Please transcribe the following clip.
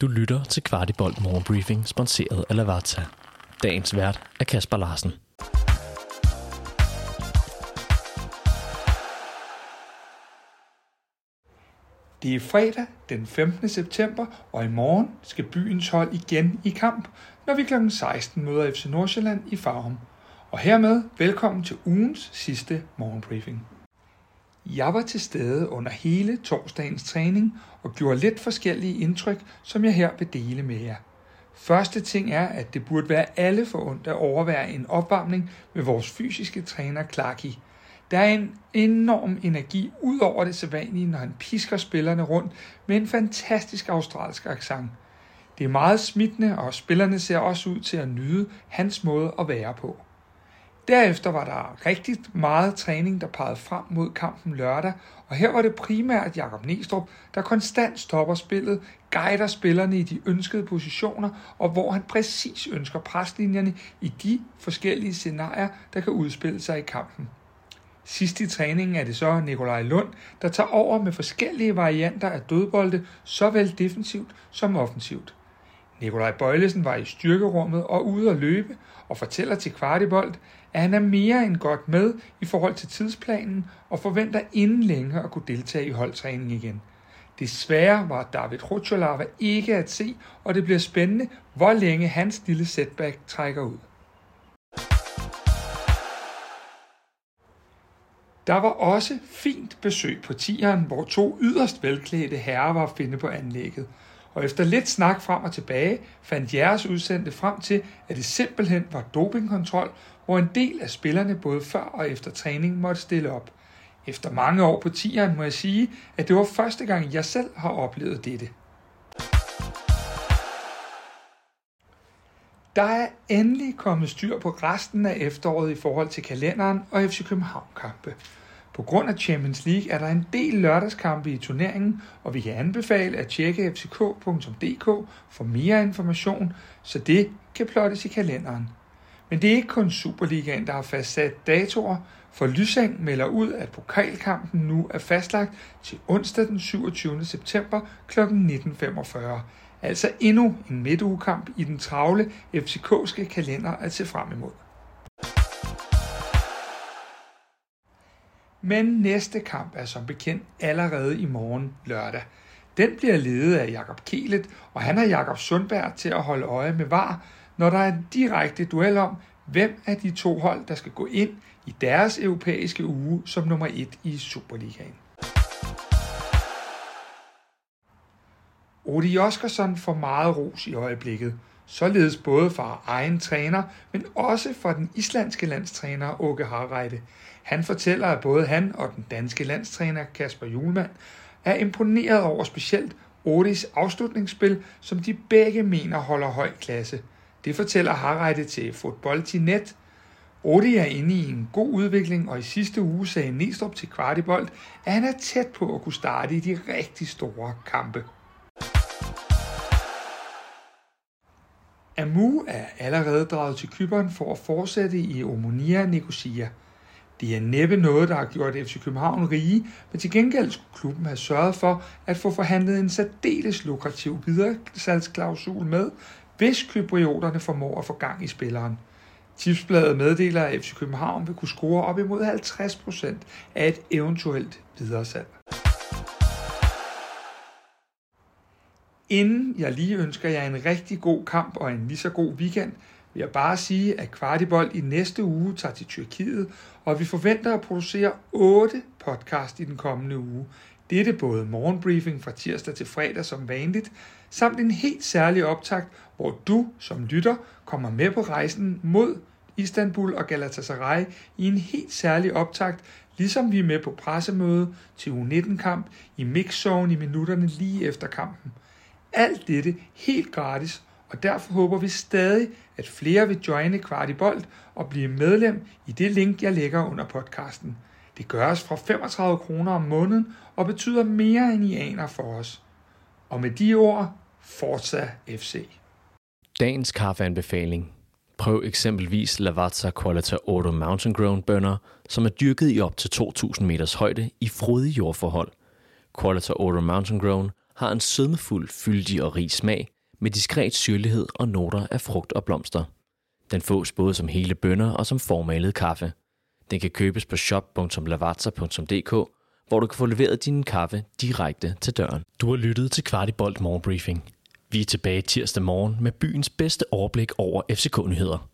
Du lytter til Kvartibolt Morgenbriefing, sponsoreret af Lavazza. Dagens vært er Kasper Larsen. Det er fredag den 15. september, og i morgen skal byens hold igen i kamp, når vi kl. 16 møder FC Nordsjælland i Farum. Og hermed velkommen til ugens sidste morgenbriefing. Jeg var til stede under hele torsdagens træning og gjorde lidt forskellige indtryk, som jeg her vil dele med jer. Første ting er, at det burde være alle for ondt at overvære en opvarmning med vores fysiske træner Clarky. Der er en enorm energi ud over det sædvanlige, når han pisker spillerne rundt med en fantastisk australsk accent. Det er meget smittende, og spillerne ser også ud til at nyde hans måde at være på. Derefter var der rigtig meget træning, der pegede frem mod kampen lørdag, og her var det primært Jakob Næstrup, der konstant stopper spillet, guider spillerne i de ønskede positioner, og hvor han præcis ønsker preslinjerne i de forskellige scenarier, der kan udspille sig i kampen. Sidst i træningen er det så Nikolaj Lund, der tager over med forskellige varianter af dødbolde, såvel defensivt som offensivt. Nikolaj Bøjlesen var i styrkerummet og ude at løbe og fortæller til Kvartibolt, at han er mere end godt med i forhold til tidsplanen og forventer inden længe at kunne deltage i holdtræningen igen. Desværre var David Rucholava ikke at se, og det bliver spændende, hvor længe hans lille setback trækker ud. Der var også fint besøg på tieren, hvor to yderst velklædte herrer var at finde på anlægget – og efter lidt snak frem og tilbage, fandt jeres udsendte frem til, at det simpelthen var dopingkontrol, hvor en del af spillerne både før og efter træning måtte stille op. Efter mange år på tieren må jeg sige, at det var første gang, jeg selv har oplevet dette. Der er endelig kommet styr på resten af efteråret i forhold til kalenderen og FC København-kampe. På grund af Champions League er der en del lørdagskampe i turneringen, og vi kan anbefale at tjekke fck.dk for mere information, så det kan plottes i kalenderen. Men det er ikke kun Superligaen, der har fastsat datoer, for Lysang melder ud, at pokalkampen nu er fastlagt til onsdag den 27. september kl. 19.45. Altså endnu en midtugekamp i den travle FCK'ske kalender at se frem imod. Men næste kamp er som bekendt allerede i morgen lørdag. Den bliver ledet af Jakob Kelet, og han har Jakob Sundberg til at holde øje med VAR, når der er en direkte duel om, hvem af de to hold, der skal gå ind i deres europæiske uge som nummer et i Superligaen. Odi Oskarsson får meget ros i øjeblikket, således både fra egen træner, men også fra den islandske landstræner Åke Harreide. Han fortæller, at både han og den danske landstræner Kasper Julemand er imponeret over specielt Odis afslutningsspil, som de begge mener holder høj klasse. Det fortæller Harreide til Fodbold.net. Odi er inde i en god udvikling, og i sidste uge sagde Næstrup til Kvartibold, at han er tæt på at kunne starte i de rigtig store kampe. Amu er allerede draget til Kyberen for at fortsætte i Omonia Nicosia. Det er næppe noget, der har gjort FC København rige, men til gengæld skulle klubben have sørget for at få forhandlet en særdeles lukrativ videresalgsklausul med, hvis kyprioterne formår at få gang i spilleren. Tipsbladet meddeler, at FC København vil kunne score op imod 50% af et eventuelt videresalg. Inden jeg lige ønsker jer en rigtig god kamp og en lige så god weekend, vil jeg bare sige, at Kvartibold i næste uge tager til Tyrkiet, og vi forventer at producere 8 podcast i den kommende uge. Det er både morgenbriefing fra tirsdag til fredag som vanligt, samt en helt særlig optakt, hvor du som lytter kommer med på rejsen mod Istanbul og Galatasaray i en helt særlig optakt, ligesom vi er med på pressemøde til U19-kamp i mixzone i minutterne lige efter kampen. Alt dette helt gratis, og derfor håber vi stadig, at flere vil joine Kvartibolt og blive medlem i det link, jeg lægger under podcasten. Det gøres fra 35 kroner om måneden og betyder mere end I aner for os. Og med de ord, Forza FC. Dagens kaffeanbefaling. Prøv eksempelvis Lavazza Qualita Auto Mountain Grown bønner, som er dyrket i op til 2.000 meters højde i frodige jordforhold. Qualita Auto Mountain Grown har en sødmefuld, fyldig og rig smag med diskret syrlighed og noter af frugt og blomster. Den fås både som hele bønner og som formalet kaffe. Den kan købes på shop.lavazza.dk, hvor du kan få leveret din kaffe direkte til døren. Du har lyttet til Kvartibolt Morgenbriefing. Vi er tilbage tirsdag morgen med byens bedste overblik over FCK-nyheder.